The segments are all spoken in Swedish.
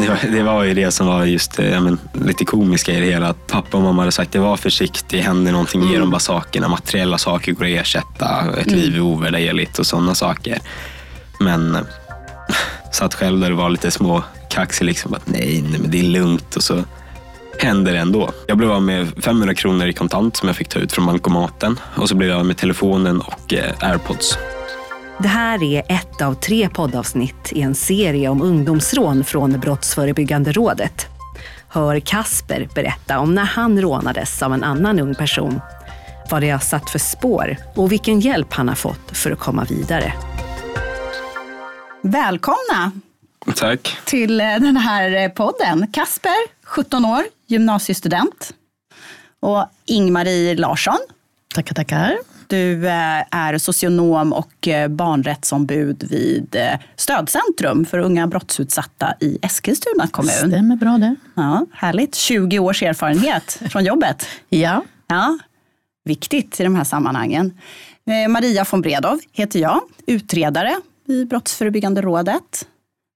Det var, det var ju det som var just eh, ja, men, lite komiska i det hela. Att pappa och mamma hade sagt det var försiktig, händer någonting, ge dem bara sakerna. Materiella saker går att ersätta, ett liv är ovärderligt och sådana saker. Men eh, satt själv där och var lite små kaxig liksom. Att, nej, nej, men det är lugnt. Och så händer det ändå. Jag blev av med 500 kronor i kontant som jag fick ta ut från bankomaten. Och så blev jag av med telefonen och eh, airpods. Det här är ett av tre poddavsnitt i en serie om ungdomsrån från Brottsförebyggande rådet. Hör Kasper berätta om när han rånades av en annan ung person, vad det har satt för spår och vilken hjälp han har fått för att komma vidare. Välkomna Tack. till eh, den här eh, podden. Kasper, 17 år, gymnasiestudent. Och Ingmarie Larsson. Tackar, tackar. Du eh, är socionom och eh, barnrättsombud vid eh, Stödcentrum för unga brottsutsatta i Eskilstuna kommun. Stämmer bra det. Ja, härligt. 20 års erfarenhet från jobbet. Ja, Ja, viktigt i de här sammanhangen. Maria von Bredow heter jag, utredare i Brottsförebyggande rådet.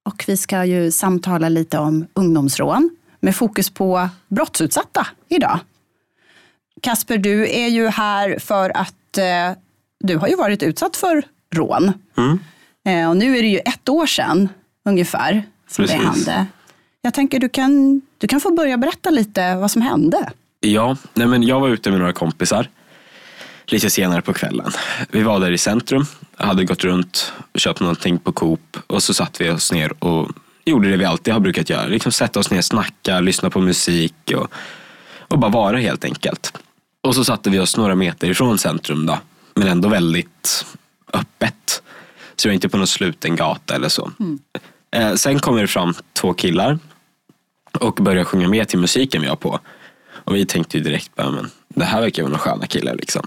Och vi ska ju samtala lite om ungdomsrån med fokus på brottsutsatta idag. Kasper, du är ju här för att eh, du har ju varit utsatt för rån. Mm. Eh, och nu är det ju ett år sedan ungefär som det Precis. hände. Jag tänker du kan, du kan få börja berätta lite vad som hände. Ja, nej men jag var ute med några kompisar lite senare på kvällen. Vi var där i centrum, hade gått runt köpt någonting på Coop och så satt vi oss ner och gjorde det vi alltid har brukat göra. Liksom sätta oss ner, snacka, lyssna på musik och, och bara vara helt enkelt. Och så satte vi oss några meter ifrån centrum då, men ändå väldigt öppet. Så jag var inte på någon sluten gata eller så. Eh, sen kommer det fram två killar och börjar sjunga med till musiken vi har på. Och vi tänkte ju direkt, bara, men det här verkar vara några sköna killar. Liksom.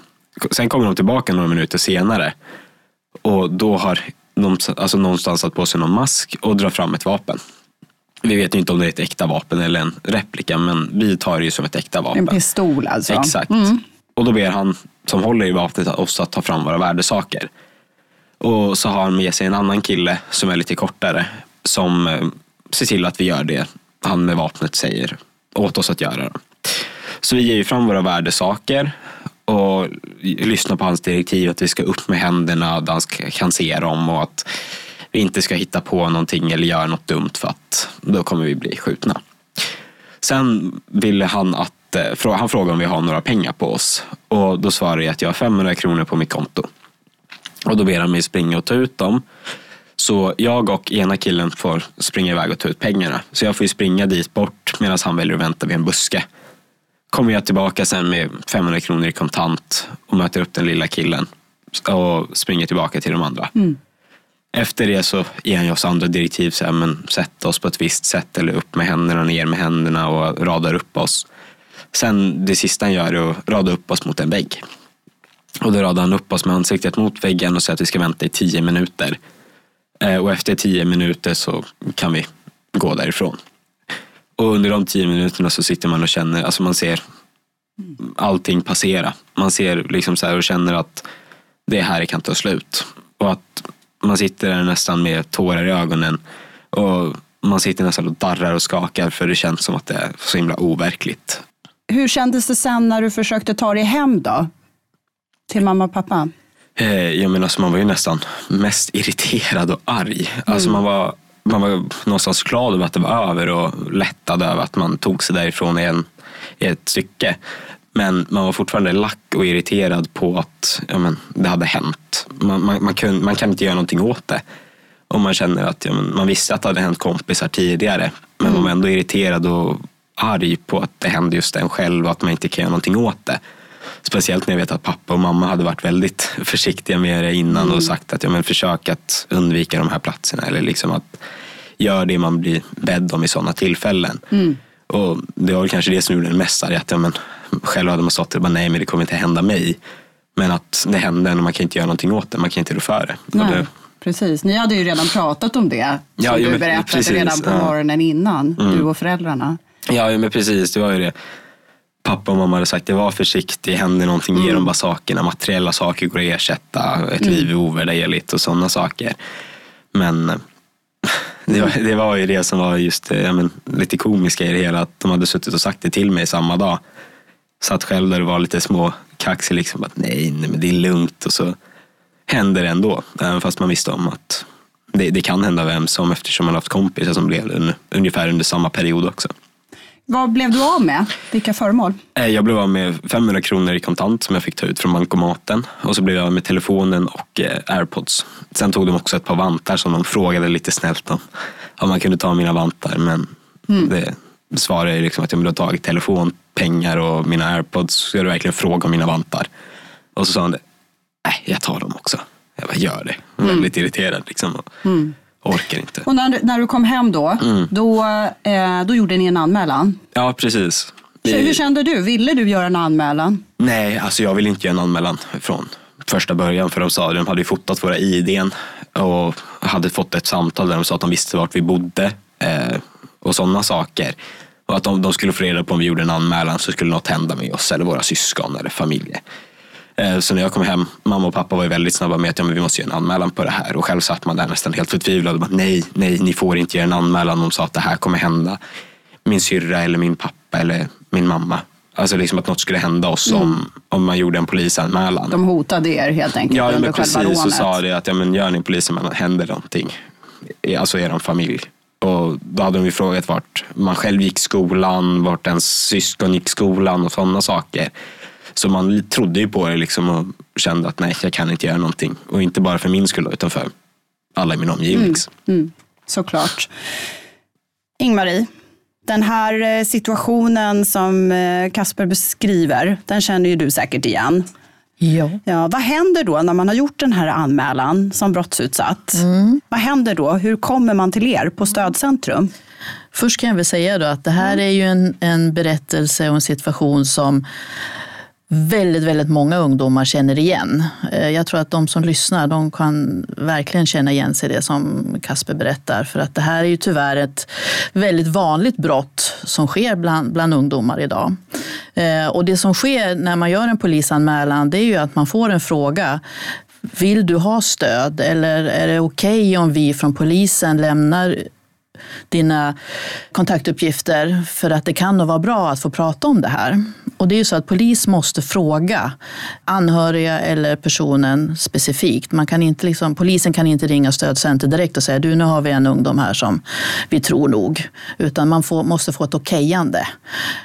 Sen kommer de tillbaka några minuter senare och då har de alltså någonstans satt på sig någon mask och drar fram ett vapen. Vi vet ju inte om det är ett äkta vapen eller en replika men vi tar det ju som ett äkta vapen. En pistol alltså. Exakt. Och då ber han som håller i vapnet oss att ta fram våra värdesaker. Och så har han med sig en annan kille som är lite kortare som eh, ser till att vi gör det han med vapnet säger åt oss att göra. Så vi ger ju fram våra värdesaker och lyssnar på hans direktiv att vi ska upp med händerna där han kan se dem och att inte ska hitta på någonting eller göra något dumt för att då kommer vi bli skjutna. Sen ville han att, eh, han frågade om vi har några pengar på oss och då svarade jag att jag har 500 kronor på mitt konto. Och då ber han mig springa och ta ut dem. Så jag och ena killen får springa iväg och ta ut pengarna. Så jag får ju springa dit bort medan han väljer att vänta vid en buske. Kommer jag tillbaka sen med 500 kronor i kontant och möter upp den lilla killen och springer tillbaka till de andra. Mm. Efter det så ger han ju oss andra direktiv, så här, men sätt oss på ett visst sätt eller upp med händerna, ner med händerna och radar upp oss. Sen det sista han gör är att rada upp oss mot en vägg. Och då radar han upp oss med ansiktet mot väggen och säger att vi ska vänta i tio minuter. Eh, och efter tio minuter så kan vi gå därifrån. Och under de tio minuterna så sitter man och känner, alltså man ser allting passera. Man ser liksom så här och känner att det här kan ta slut. Och att man sitter där nästan med tårar i ögonen. Och man sitter nästan och darrar och skakar för det känns som att det är så himla overkligt. Hur kändes det sen när du försökte ta dig hem då? Till mamma och pappa? Eh, Jag menar, alltså man var ju nästan mest irriterad och arg. Alltså man, var, man var någonstans glad över att det var över och lättad över att man tog sig därifrån i, en, i ett stycke. Men man var fortfarande lack och irriterad på att ja, men, det hade hänt. Man, man, man, kun, man kan inte göra någonting åt det. Och man känner att ja, men, man visste att det hade hänt kompisar tidigare. Men man var ändå irriterad och arg på att det hände just en själv och att man inte kan göra någonting åt det. Speciellt när jag vet att pappa och mamma hade varit väldigt försiktiga med det innan och sagt att ja, men försök att undvika de här platserna. Eller liksom att gör det man blir bedd om i sådana tillfällen. Och det var väl kanske det som gjorde det mest arg. Att ja, men, själv hade man där och bara nej men det kommer inte hända mig. Men att det hände och man kan inte göra någonting åt det. Man kan inte rå för det. Nej, det precis. Ni hade ju redan pratat om det. Ja, som jo, du men berättade precis, redan på ja. morgonen innan, du och föräldrarna. Ja, ja, men precis. Det var ju det. Pappa och mamma hade sagt det var försiktig, händer någonting, ge dem bara sakerna. Materiella saker går att ersätta, ett liv är ovärderligt och sådana saker. Men det var, det var ju det som var just eh, ja, men, lite komiska i det hela. Att de hade suttit och sagt det till mig samma dag. Satt själv där och var lite små kaxig liksom. Att, nej, nej, men det är lugnt. Och så händer det ändå. Även fast man visste om att det, det kan hända vem som eftersom man haft kompisar som blev un, ungefär under samma period också. Vad blev du av med? Vilka föremål? Eh, Jag blev av med 500 kronor i kontant som jag fick ta ut från bankomaten. Och så blev jag av med telefonen och eh, airpods. Sen tog de också ett par vantar som de frågade lite snällt om. Om man kunde ta mina vantar. Men det svarade liksom att jag hade tagit telefon, pengar och mina airpods. Ska du verkligen fråga om mina vantar? Och så sa han. Nej, jag tar dem också. Jag bara, gör det. Jag var väldigt irriterad liksom. Och Orkar inte. Och när, när du kom hem då, då, eh, då gjorde ni en anmälan. Ja, precis. Så Hur kände du? Ville du göra en anmälan? Nej, alltså jag vill inte göra en anmälan från första början. För de sa de hade fotat våra IDn och hade fått ett samtal där de sa att de visste vart vi bodde eh, och sådana saker. Och att de, de skulle få reda på om vi gjorde en anmälan så skulle något hända med oss eller våra syskon eller familj. Eh, Så när jag kom hem, mamma och pappa var ju väldigt snabba med att ja, men vi måste göra en anmälan på det här. Och själv satt man där nästan helt förtvivlad och bara, nej, nej, ni får inte göra en anmälan. De sa att det här kommer hända min syrra eller min pappa eller min mamma. Alltså liksom att något skulle hända oss om, om man gjorde en polisanmälan. De hotade er helt enkelt Ja, under men själva precis. rånet. Så sa det att ja, men gör ni en polisanmälan händer någonting. Alltså er familj. Och då hade de ju frågat vart man själv gick skolan, vart ens syskon gick skolan och sådana saker. Så man trodde ju på det liksom och kände att nej, jag kan inte göra någonting. Och inte bara för min skull utan för alla i min omgivning. Mm. Såklart. Ingmarie, den här eh, situationen som eh, Kasper beskriver, den känner ju du säkert igen. Ja. Ja, vad händer då när man har gjort den här anmälan som brottsutsatt? Vad händer då? Hur kommer man till er på Stödcentrum? Först kan jag väl säga då att det här är ju en, en berättelse och en situation som väldigt, väldigt många ungdomar känner igen. Eh, jag tror att de som lyssnar, de kan verkligen känna igen sig i det som Kasper berättar. För att det här är ju tyvärr ett väldigt vanligt brott som sker bland, bland ungdomar idag. Eh, och det som sker när man gör en polisanmälan, det är ju att man får en fråga. Vill du ha stöd eller är det okej om vi från polisen lämnar dina kontaktuppgifter för att det kan nog vara bra att få prata om det här. Och det är ju så att polis måste fråga anhöriga eller personen specifikt. Man kan inte liksom, polisen kan inte ringa stödcenter direkt och säga du nu har vi en ungdom här som vi tror nog. Utan man får, måste få ett okejande.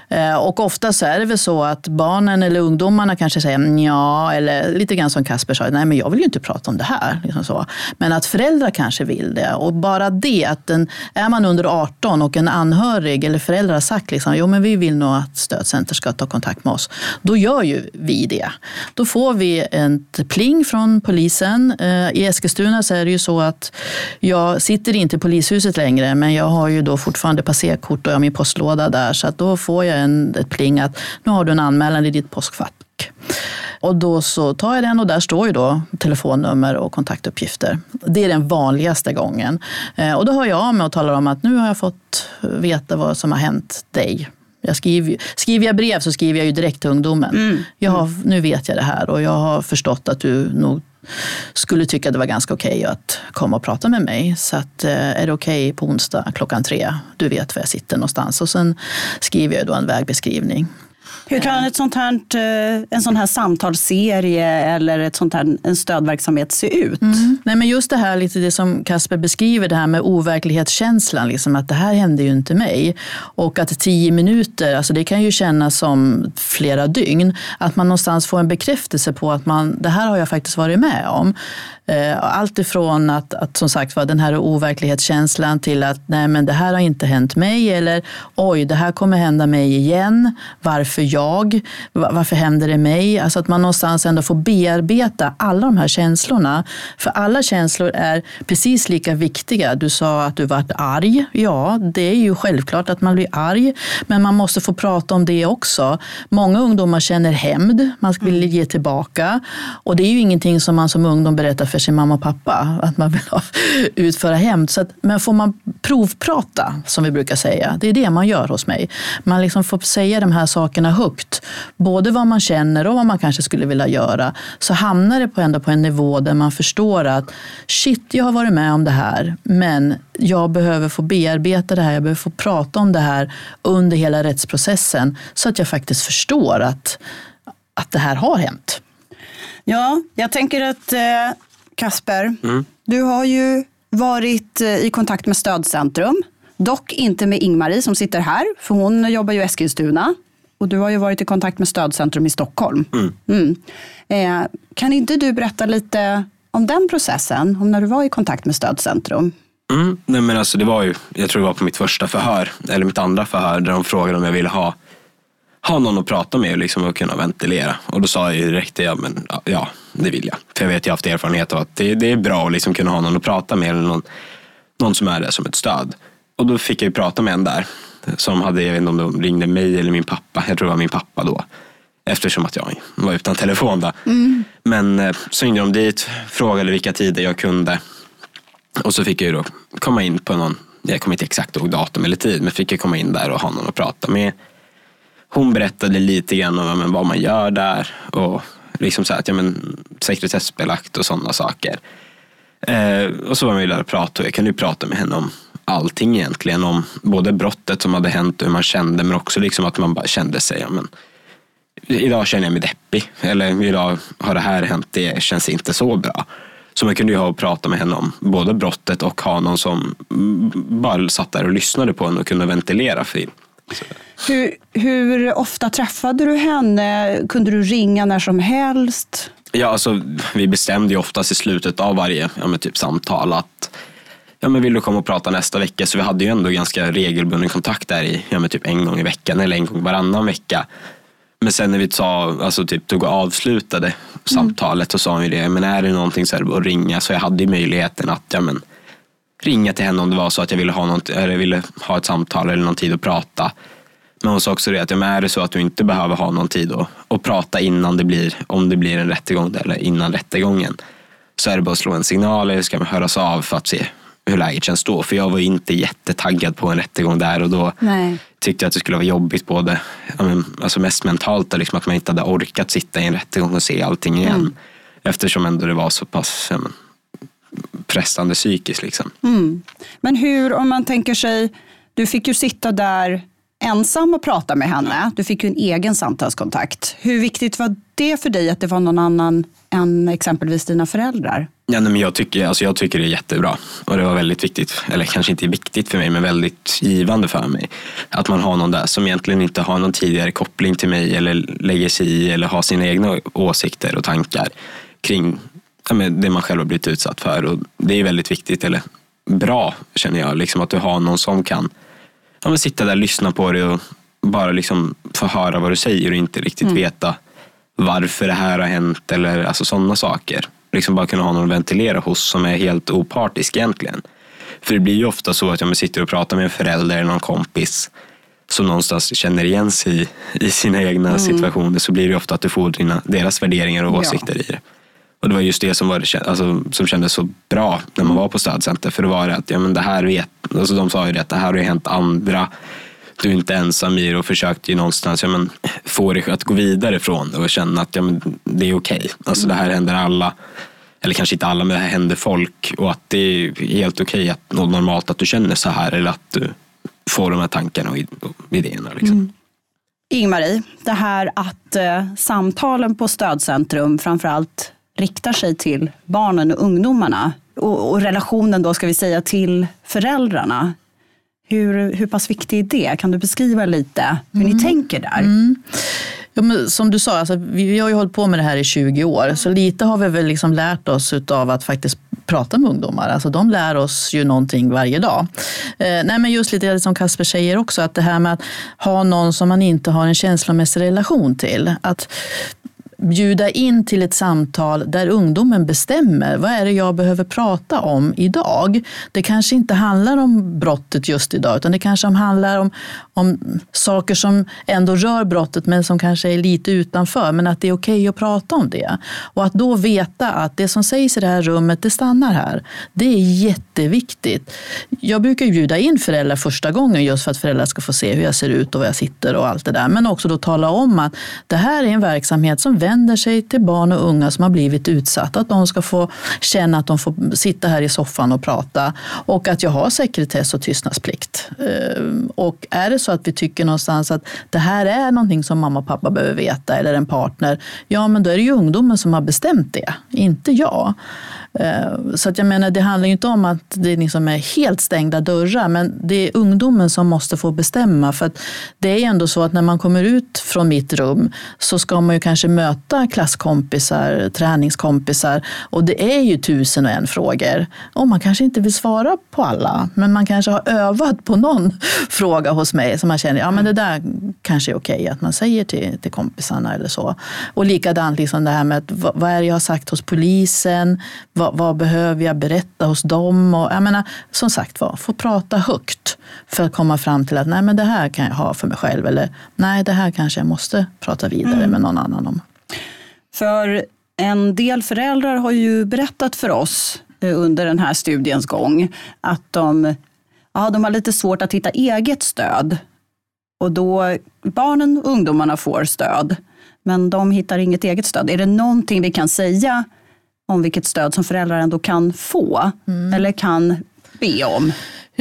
Eh, och ofta så är det väl så att barnen eller ungdomarna kanske säger ja eller lite grann som Kasper sa, nej men jag vill ju inte prata om det här. Liksom så. Men att föräldrar kanske vill det. Och bara det att den, är man under 18 och en anhörig eller förälder har sagt liksom, jo men vi vill nog att stödcenter ska ta kontakt med oss. Då gör ju vi det. Då får vi ett pling från polisen. Eh, I Eskilstuna så är det ju så att jag sitter inte i polishuset längre men jag har ju då fortfarande passerkort och jag har min postlåda där så att då får jag en, ett pling att nu har du en anmälan i ditt påskfack. Och då så tar jag den och där står ju då telefonnummer och kontaktuppgifter. Det är den vanligaste gången. Eh, och då hör jag av mig och talar om att nu har jag fått veta vad som har hänt dig. Jag skriver, skriver jag brev så skriver jag ju direkt till ungdomen. Jag har, nu vet jag det här och jag har förstått att du nog skulle tycka det var ganska okej att komma och prata med mig. Så att, eh, är det okej på onsdag klockan tre? Du vet var jag sitter någonstans. Och sen skriver jag då en vägbeskrivning. Hur kan ett sånt här, eh, en sån här samtalsserie eller ett sånt här, en stödverksamhet se ut? Nej, men just det här lite det som Kasper beskriver, det här med overklighetskänslan, liksom att det här hände ju inte mig. Och att tio minuter, alltså det kan ju kännas som flera dygn. Att man någonstans får en bekräftelse på att man, det här har jag faktiskt varit med om. Eh, Allt ifrån att, att som sagt var den här overklighetskänslan till att nej men det här har inte hänt mig eller oj det här kommer hända mig igen. Varför jag? Va- Varför händer det mig? Alltså att man någonstans ändå får bearbeta alla de här känslorna. För alla känslor är precis lika viktiga. Du sa att du varit arg. Ja, det är ju självklart att man blir arg. Men man måste få prata om det också. Många ungdomar känner hämnd. Man vill ge tillbaka. Och det är ju ingenting som man som ungdom berättar för sin mamma och pappa. Att man vill ha, utföra hämnd. Så att, men får man provprata, som vi brukar säga. Det är det man gör hos mig. Man liksom får säga de här sakerna högt, både vad man känner och vad man kanske skulle vilja göra, så hamnar det på ändå på en nivå där man förstår att shit, jag har varit med om det här, men jag behöver få bearbeta det här, jag behöver få prata om det här under hela rättsprocessen så att jag faktiskt förstår att, att det här har hänt. Ja, jag tänker att eh, Kasper, mm. du har ju varit eh, i kontakt med Stödcentrum. Dock inte med Ingmarie som sitter här, för hon jobbar ju i Eskilstuna. Och du har ju varit i kontakt med Stödcentrum i Stockholm. Mm. Mm. Eh, kan inte du berätta lite om den processen, om när du var i kontakt med Stödcentrum? Mm. Nej, men alltså, det var ju, jag tror det var på mitt första förhör, eller mitt andra förhör, där de frågade om jag ville ha, ha någon att prata med liksom, och kunna ventilera. Och då sa jag direkt, ja, men, ja, det vill jag. För jag vet, jag har haft erfarenhet av att det, det är bra att liksom kunna ha någon att prata med, eller någon, någon som är där som ett stöd. Och då fick jag ju prata med en där som hade, jag vet inte om de ringde mig eller min pappa. Jag tror det var min pappa då. Eftersom att jag var utan telefon då. Mm. Men eh, så ringde de dit, frågade vilka tider jag kunde. Och så fick jag ju då komma in på någon, jag kommer inte exakt ihåg datum eller tid, men fick jag komma in där och ha någon att prata med. Hon berättade lite grann om vad man gör där och liksom så här, att, ja, men, sekretessbelagt och sådana saker. Eh, och så var man ju där och pratade och jag kunde ju prata med henne om allting egentligen. Om både brottet som hade hänt och hur man kände men också liksom att man bara kände sig, ja, men, idag känner jag mig deppig. Eller idag har det här hänt, det känns inte så bra. Så man kunde ju ha och prata med henne om både brottet och ha någon som bara satt där och lyssnade på henne och kunde ventilera för hur, hur ofta träffade du henne? Kunde du ringa när som helst? Ja, alltså, vi bestämde ju oftast i slutet av varje ja, typ samtal att ja, men vill du komma och prata nästa vecka? Så vi hade ju ändå ganska regelbunden kontakt där i ja, men typ en gång i veckan eller en gång varannan vecka. Men sen när vi sa, alltså typ tog och avslutade mm. samtalet så sa hon ju det, men är det någonting så är det att ringa. Så jag hade ju möjligheten att ja, men, ringa till henne om det var så att jag ville ha, något, eller ville ha ett samtal eller någon tid att prata. Men hon sa också det att ja, men är det så att du inte behöver ha någon tid att, att prata innan det blir, om det blir en rättegång eller innan rättegången. Så är det bara att slå en signal eller ska man höras av för att se hur läget känns då. För jag var inte jättetaggad på en rättegång där och då Nej. tyckte jag att det skulle vara jobbigt både, alltså mest mentalt, liksom att man inte hade orkat sitta i en rättegång och se allting igen. Mm. Eftersom ändå det var så pass men, pressande psykiskt. Liksom. Mm. Men hur, om man tänker sig, du fick ju sitta där ensam och prata med henne. Du fick ju en egen samtalskontakt. Hur viktigt var det för dig att det var någon annan än exempelvis dina föräldrar? Ja, men jag, tycker, alltså jag tycker det är jättebra. Och det var väldigt viktigt, eller kanske inte viktigt för mig, men väldigt givande för mig. Att man har någon där som egentligen inte har någon tidigare koppling till mig eller lägger sig i eller har sina egna åsikter och tankar kring ja, det man själv har blivit utsatt för. Och det är väldigt viktigt, eller bra känner jag, liksom att du har någon som kan ja, men sitta där och lyssna på det och bara liksom få höra vad du säger och inte riktigt mm. veta varför det här har hänt eller alltså sådana saker. Liksom bara kunna ha någon att ventilera hos som är helt opartisk egentligen. För det blir ju ofta så att jag sitter och pratar med en förälder eller någon kompis som någonstans känner igen sig i, i sina egna mm. situationer så blir det ofta att du får dina, deras värderingar och åsikter ja. i det. Och det var just det som, var, alltså, som kändes så bra när man var på stödcenter. För det var det att ja, men det här vet, alltså de sa ju det att det här har ju hänt andra. Du är inte ensam i det och försökte ju någonstans ja, men, få dig att gå vidare från det och känna att ja, men, det är okej. Okay. Alltså det här händer alla. Eller kanske inte alla, men det här händer folk. Och att det är helt okej okay och normalt att du känner så här. Eller att du får de här tankarna och idéerna. Liksom. Mm. Ingmarie, det här att eh, samtalen på stödcentrum framförallt riktar sig till barnen och ungdomarna och, och relationen då ska vi säga till föräldrarna. Hur, hur pass viktig är det? Kan du beskriva lite hur mm. ni tänker där? Mm. Ja, som du sa, alltså, vi har ju hållit på med det här i 20 år, så lite har vi väl liksom lärt oss av att faktiskt prata med ungdomar. Alltså, de lär oss ju någonting varje dag. Eh, nej, men just lite som Kasper säger också, att det här med att ha någon som man inte har en känslomässig relation till. Att bjuda in till ett samtal där ungdomen bestämmer. Vad är det jag behöver prata om idag? Det kanske inte handlar om brottet just idag, utan det kanske handlar om, om saker som ändå rör brottet, men som kanske är lite utanför. Men att det är okej okay att prata om det. Och att då veta att det som sägs i det här rummet, det stannar här. Det är jätteviktigt. Jag brukar bjuda in föräldrar första gången just för att föräldrar ska få se hur jag ser ut och var jag sitter och allt det där. Men också då tala om att det här är en verksamhet som vänder vänder sig till barn och unga som har blivit utsatta. Att de ska få känna att de får sitta här i soffan och prata. Och att jag har sekretess och tystnadsplikt. Ehm, och är det så att vi tycker någonstans att det här är någonting som mamma och pappa behöver veta eller en partner. Ja, men då är det ju ungdomen som har bestämt det, inte jag. Eh, så att jag menar, det handlar inte om att det liksom är helt stängda dörrar, men det är ungdomen som måste få bestämma. För det är ändå så att när man kommer ut från mitt rum så ska man ju kanske möta klasskompisar, träningskompisar och det är ju tusen och en frågor. Och man kanske inte vill svara på alla, men man kanske har övat på någon fråga hos mig som man känner, ja men det där kanske är okej att man säger till, till kompisarna eller så. Och likadant liksom det här med att, vad är det jag har sagt hos polisen? Vad, vad, behöver jag berätta hos dem? Och, jag menar, som sagt var, få prata högt för att komma fram till att nej, men det här kan jag ha för mig själv. Eller nej, det här kanske jag måste prata vidare mm. med någon annan om. För en del föräldrar har ju berättat för oss eh, under den här studiens gång att de, ja, de har lite svårt att hitta eget stöd. Och då barnen och ungdomarna får stöd, men de hittar inget eget stöd. Är det någonting vi kan säga om vilket stöd som föräldrar ändå kan få mm. eller kan be om.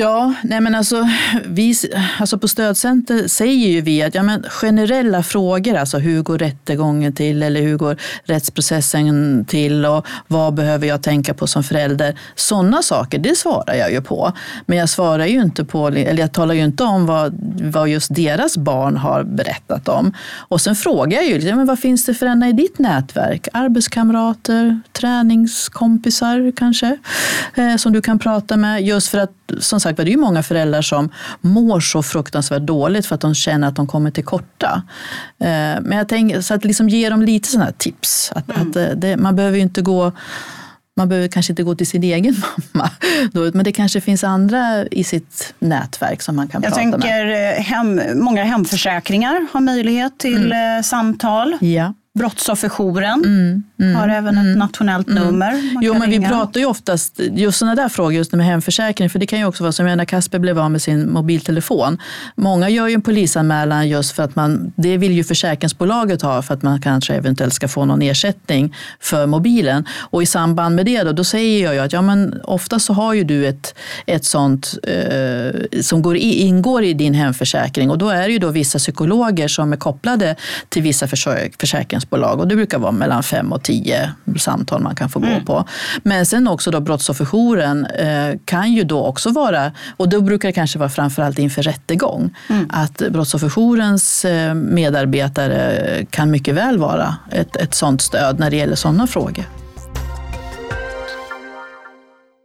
Ja, nej men alltså, vi, alltså på Stödcenter säger ju vi att ja men generella frågor, alltså hur går rättegången till eller hur går rättsprocessen till och vad behöver jag tänka på som förälder? Sådana saker, det svarar jag ju på. Men jag svarar ju inte på, eller jag talar ju inte om vad, vad just deras barn har berättat om. Och sen frågar jag ju, liksom, men vad finns det för ämnen i ditt nätverk? Arbetskamrater, träningskompisar kanske, eh, som du kan prata med. Just för att som sagt det är många föräldrar som mår så fruktansvärt dåligt för att de känner att de kommer till korta. Eh, men jag tänker, så att liksom ge dem lite sådana här tips. Att, mm. att eh, det, man behöver ju inte gå man behöver kanske inte gå till sin egen mamma, men det kanske finns andra i sitt nätverk som man kan jag prata med. Jag tänker eh, hem, många hemförsäkringar har möjlighet till mm. samtal. Ja. Brottsofferjouren mm, mm, har även mm, ett nationellt mm. nummer. Jo, men ringa. vi pratar ju oftast just sådana där frågor, just med hemförsäkring, för det kan ju också vara som när Kasper blev av med sin mobiltelefon. Många gör ju en polisanmälan just för att man, det vill ju försäkringsbolaget ha för att man kanske eventuellt ska få någon ersättning för mobilen. Och i samband med det då, då säger jag ju att ja, men ofta så har ju du ett, ett sånt eh, som går i, ingår i din hemförsäkring och då är det ju då vissa psykologer som är kopplade till vissa försäkringsbolag försäkringsbolag och det brukar vara mellan fem och tio samtal man kan få mm. gå på. Men sen också då brottsofferjouren eh, kan ju då också vara, och då brukar det kanske vara framförallt inför rättegång, mm. att brottsofferjourens eh, medarbetare kan mycket väl vara ett, ett sådant stöd när det gäller sådana frågor.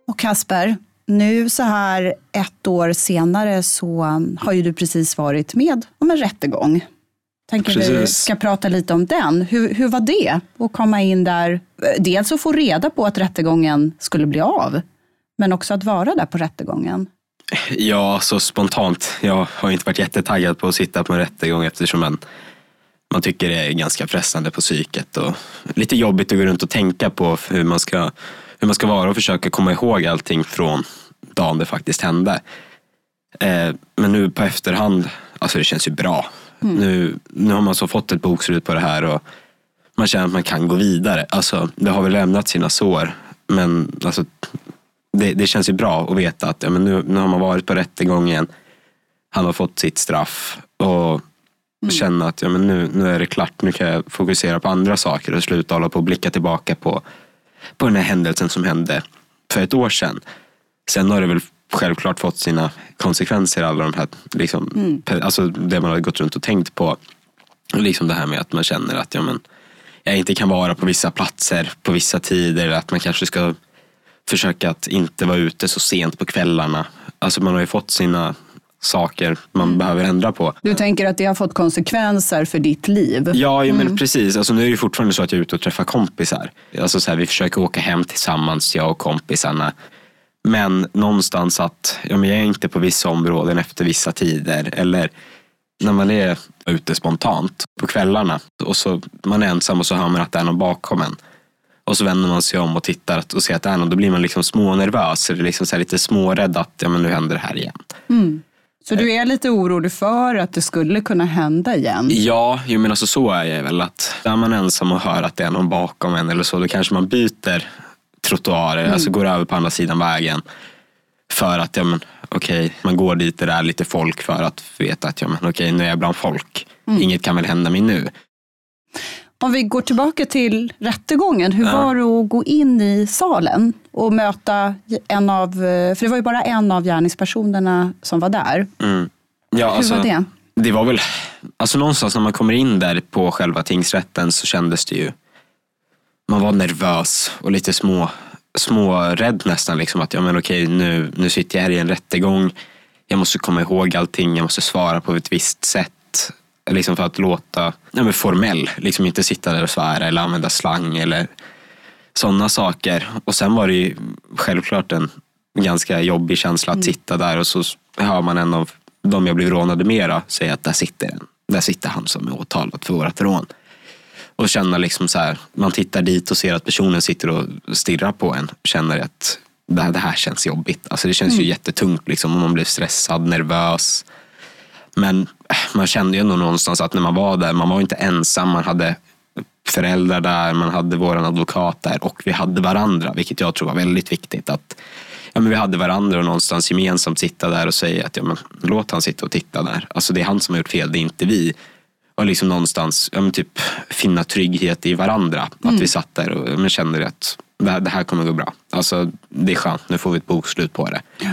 Och Kasper, nu så här ett år senare så har ju du precis varit med om en rättegång tänker Precis. vi ska prata lite om den. Hur, hur var det att komma in där? Dels att få reda på att rättegången skulle bli av, men också att vara där på rättegången. Ja, så spontant. Jag har inte varit jättetaggad på att sitta på en rättegång eftersom man, man tycker det är ganska pressande på psyket och lite jobbigt att gå runt och tänka på hur man ska, hur man ska vara och försöka komma ihåg allting från dagen det faktiskt hände. Eh, men nu på efterhand, alltså det känns ju bra. Mm. Nu, nu har man så fått ett bokslut på det här och man känner att man kan gå vidare. Alltså, det har väl lämnat sina sår, men alltså, det, det känns ju bra att veta att ja, men nu, nu har man varit på rättegången, han har fått sitt straff och mm. känna att ja, men nu, nu är det klart, nu kan jag fokusera på andra saker och sluta hålla på och blicka tillbaka på, på den här händelsen som hände för ett år sedan. Sen har det väl självklart fått sina konsekvenser, alla de här, liksom, mm. alltså det man har gått runt och tänkt på. Liksom det här med att man känner att ja, men, jag inte kan vara på vissa platser på vissa tider. Att man kanske ska försöka att inte vara ute så sent på kvällarna. Alltså man har ju fått sina saker man behöver ändra på. Du tänker att det har fått konsekvenser för ditt liv? Ja, men precis. Alltså, nu är det fortfarande så att jag är ute och träffar kompisar. Alltså, så här, vi försöker åka hem tillsammans, jag och kompisarna. Men någonstans att ja, men jag är inte på vissa områden efter vissa tider. Eller när man är ute spontant på kvällarna och så man är ensam och så hör man att det är någon bakom en. Och så vänder man sig om och tittar och ser att det är någon. Då blir man liksom smånervös. Eller liksom så lite smårädd att ja, men nu händer det här igen. Så du är lite orolig för att det skulle kunna hända igen? Ja, jo, men alltså så är jag väl. att Är man ensam och hör att det är någon bakom en eller så, då kanske man byter trottoarer, alltså går över på andra sidan vägen. För att, ja men okej, man går dit där det är lite folk för att veta att, ja men okej, nu är jag bland folk. Inget kan väl hända mig nu. Om vi går tillbaka till rättegången, hur var det att gå in i salen och möta en av, för det var ju bara en av gärningspersonerna som var där. Mm. Ja, Hur alltså, var det? Det var väl, alltså någonstans när man kommer in där på själva tingsrätten så kändes det ju, man var nervös och lite små, små rädd nästan. Liksom, att ja, men okej, nu, nu sitter jag här i en rättegång. Jag måste komma ihåg allting. Jag måste svara på ett visst sätt. Liksom för att låta ja, men formell. Liksom inte sitta där och svära eller använda slang eller sådana saker. Och sen var det ju självklart en ganska jobbig känsla att sitta där och så hör man en av de jag blev rånade med då, säga att där sitter en. Där sitter han som är åtalad för vårat rån. Och känna liksom så här, man tittar dit och ser att personen sitter och stirrar på en. Känner att det här, det här känns jobbigt. Alltså det känns ju jättetungt liksom. Och man blir stressad, nervös. Men äh, man kände ju ändå någonstans att när man var där, man var inte ensam. Man hade föräldrar där, man hade vår advokat där och vi hade varandra. Vilket jag tror var väldigt viktigt. att ja, men Vi hade varandra och någonstans gemensamt sitta där och säga att ja, men, låt han sitta och titta där. Alltså det är han som har gjort fel, det är inte vi. Och liksom någonstans ja, typ, finna trygghet i varandra. Att vi satt där och ja, men kände att det här, det här kommer gå bra. Alltså, det är skönt, nu får vi ett bokslut på det. Ja,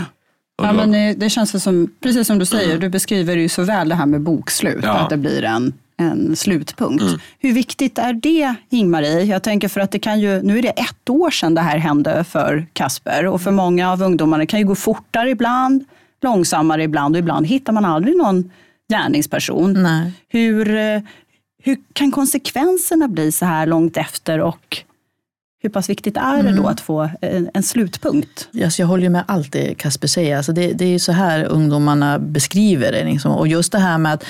då- men eh, det känns som, precis som du säger, du beskriver ju så väl det här med bokslut, Ja. att det blir en, en slutpunkt. Hur viktigt är det, Ingmarie? Jag tänker för att det kan ju, nu är det ett år sedan det här hände för Kasper och för många av ungdomarna det kan ju gå fortare ibland, långsammare ibland och ibland hittar man aldrig någon gärningsperson. Nej. Hur, eh, hur kan konsekvenserna bli så här långt efter och hur pass viktigt är det då att få en, en slutpunkt? Alltså jag håller med allt det Kasper säger. Alltså det, det är så här ungdomarna beskriver det. Liksom. Och just det här med att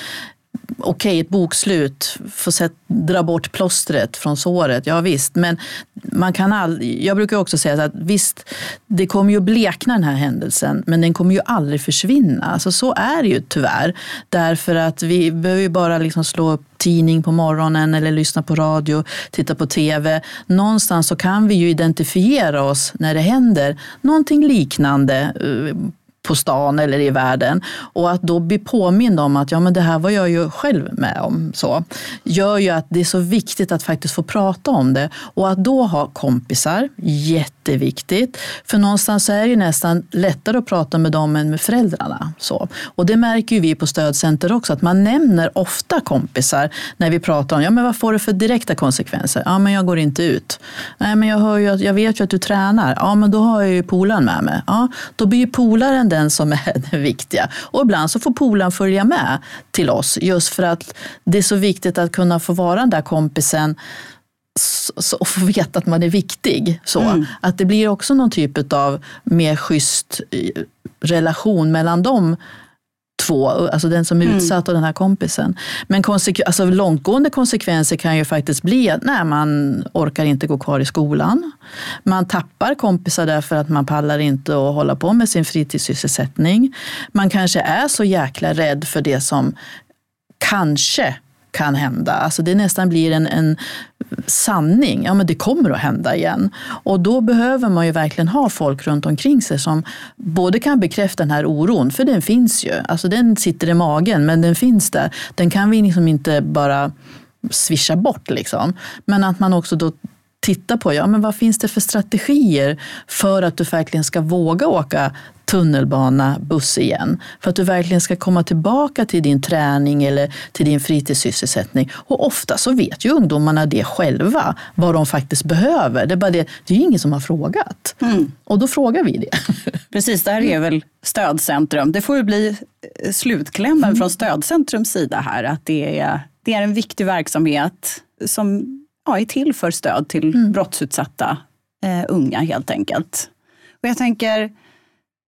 okej, ett bokslut, få sätt, dra bort plåstret från såret, ja visst. Men man kan all, jag brukar också säga så att visst, det kommer ju att blekna den här händelsen, men den kommer ju aldrig försvinna. Alltså så är det ju tyvärr. Därför att vi behöver ju bara liksom slå upp tidning på morgonen eller lyssna på radio, titta på tv. Någonstans så kan vi ju identifiera oss när det händer någonting liknande eh, på stan eller i världen. Och att då bli påmind om att ja, men det här var jag ju själv med om. Så, gör ju att det är så viktigt att faktiskt få prata om det. Och att då ha kompisar, jätteviktigt. För någonstans är det ju nästan lättare att prata med dem än med föräldrarna. Så. Och det märker ju vi på stödcenter också, att man nämner ofta kompisar när vi pratar om ja, men vad får det för direkta konsekvenser. Ja, men jag går inte ut. Nej, men jag, hör ju att, jag vet ju att du tränar. Ja, men då har jag ju polaren med mig. Ja, då blir ju polaren den som är den viktiga. Och ibland så får polaren följa med till oss just för att det är så viktigt att kunna få vara den där kompisen och få veta att man är viktig. Så. Att det blir också någon typ av mer schysst eh, relation mellan dem två, alltså den som är utsatt och den här kompisen. Men konsekve- alltså långtgående konsekvenser kan ju faktiskt bli att nej, man orkar inte gå kvar i skolan. Man tappar kompisar därför att man pallar inte att hålla på med sin fritidssysselsättning. Man kanske är så jäkla rädd för det som kanske kan hända. Alltså det nästan blir en, en sanning. Ja, men det kommer att hända igen. Och då behöver man ju verkligen ha folk runt omkring sig som både kan bekräfta den här oron, för den finns ju. Alltså den sitter i magen, men den finns där. Den kan vi liksom inte bara swisha bort. Liksom. Men att man också då titta på ja, men vad finns det för strategier för att du verkligen ska våga åka tunnelbana, buss igen. För att du verkligen ska komma tillbaka till din träning eller till din fritidssysselsättning. Och ofta så vet ju ungdomarna det själva, vad de faktiskt behöver. Det är bara det, det är ju ingen som har frågat. Mm. Och då frågar vi det. Precis, det här är väl stödcentrum. Det får ju bli eh, slutklämmen mm. från stödcentrums sida här, att det är, det är en viktig verksamhet som ja, är till för stöd till mm. brottsutsatta eh, unga helt enkelt. Och jag tänker,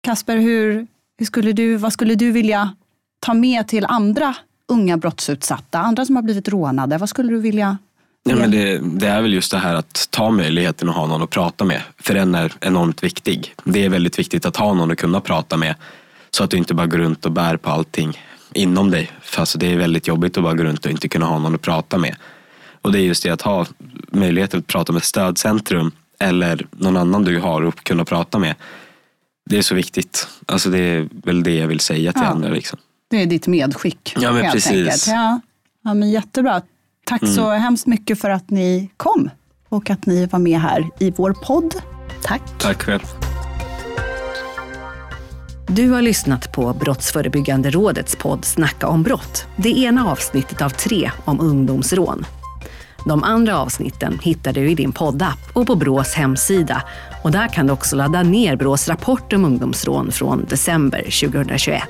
Kasper, hur, hur skulle du, vad skulle du vilja ta med till andra unga brottsutsatta, andra som har blivit rånade? Vad skulle du vilja Ja, men det, det, är väl just det här att ta möjligheten att ha någon att prata med. För den är enormt viktig. Det är väldigt viktigt att ha någon att kunna prata med. Så att du inte bara går runt och bär på allting inom dig. För alltså, det är väldigt jobbigt att bara gå runt och inte kunna ha någon att prata med. Och det är just det att ha möjlighet att prata med stödcentrum eller någon annan du har att kunna prata med. Det är så viktigt. Alltså det är väl det jag vill säga till ja. andra. Liksom. Det är ditt medskick. Ja, men precis. Ja. ja, men jättebra. Tack mm. så hemskt mycket för att ni kom och att ni var med här i vår podd. Tack. Tack själv. Du har lyssnat på Brottsförebyggande rådets podd Snacka om brott. Det ena avsnittet av tre om ungdomsrån. De andra avsnitten hittar du i din poddapp och på Brås hemsida. Och där kan du också ladda ner Brås rapport om ungdomsrån från december 2021.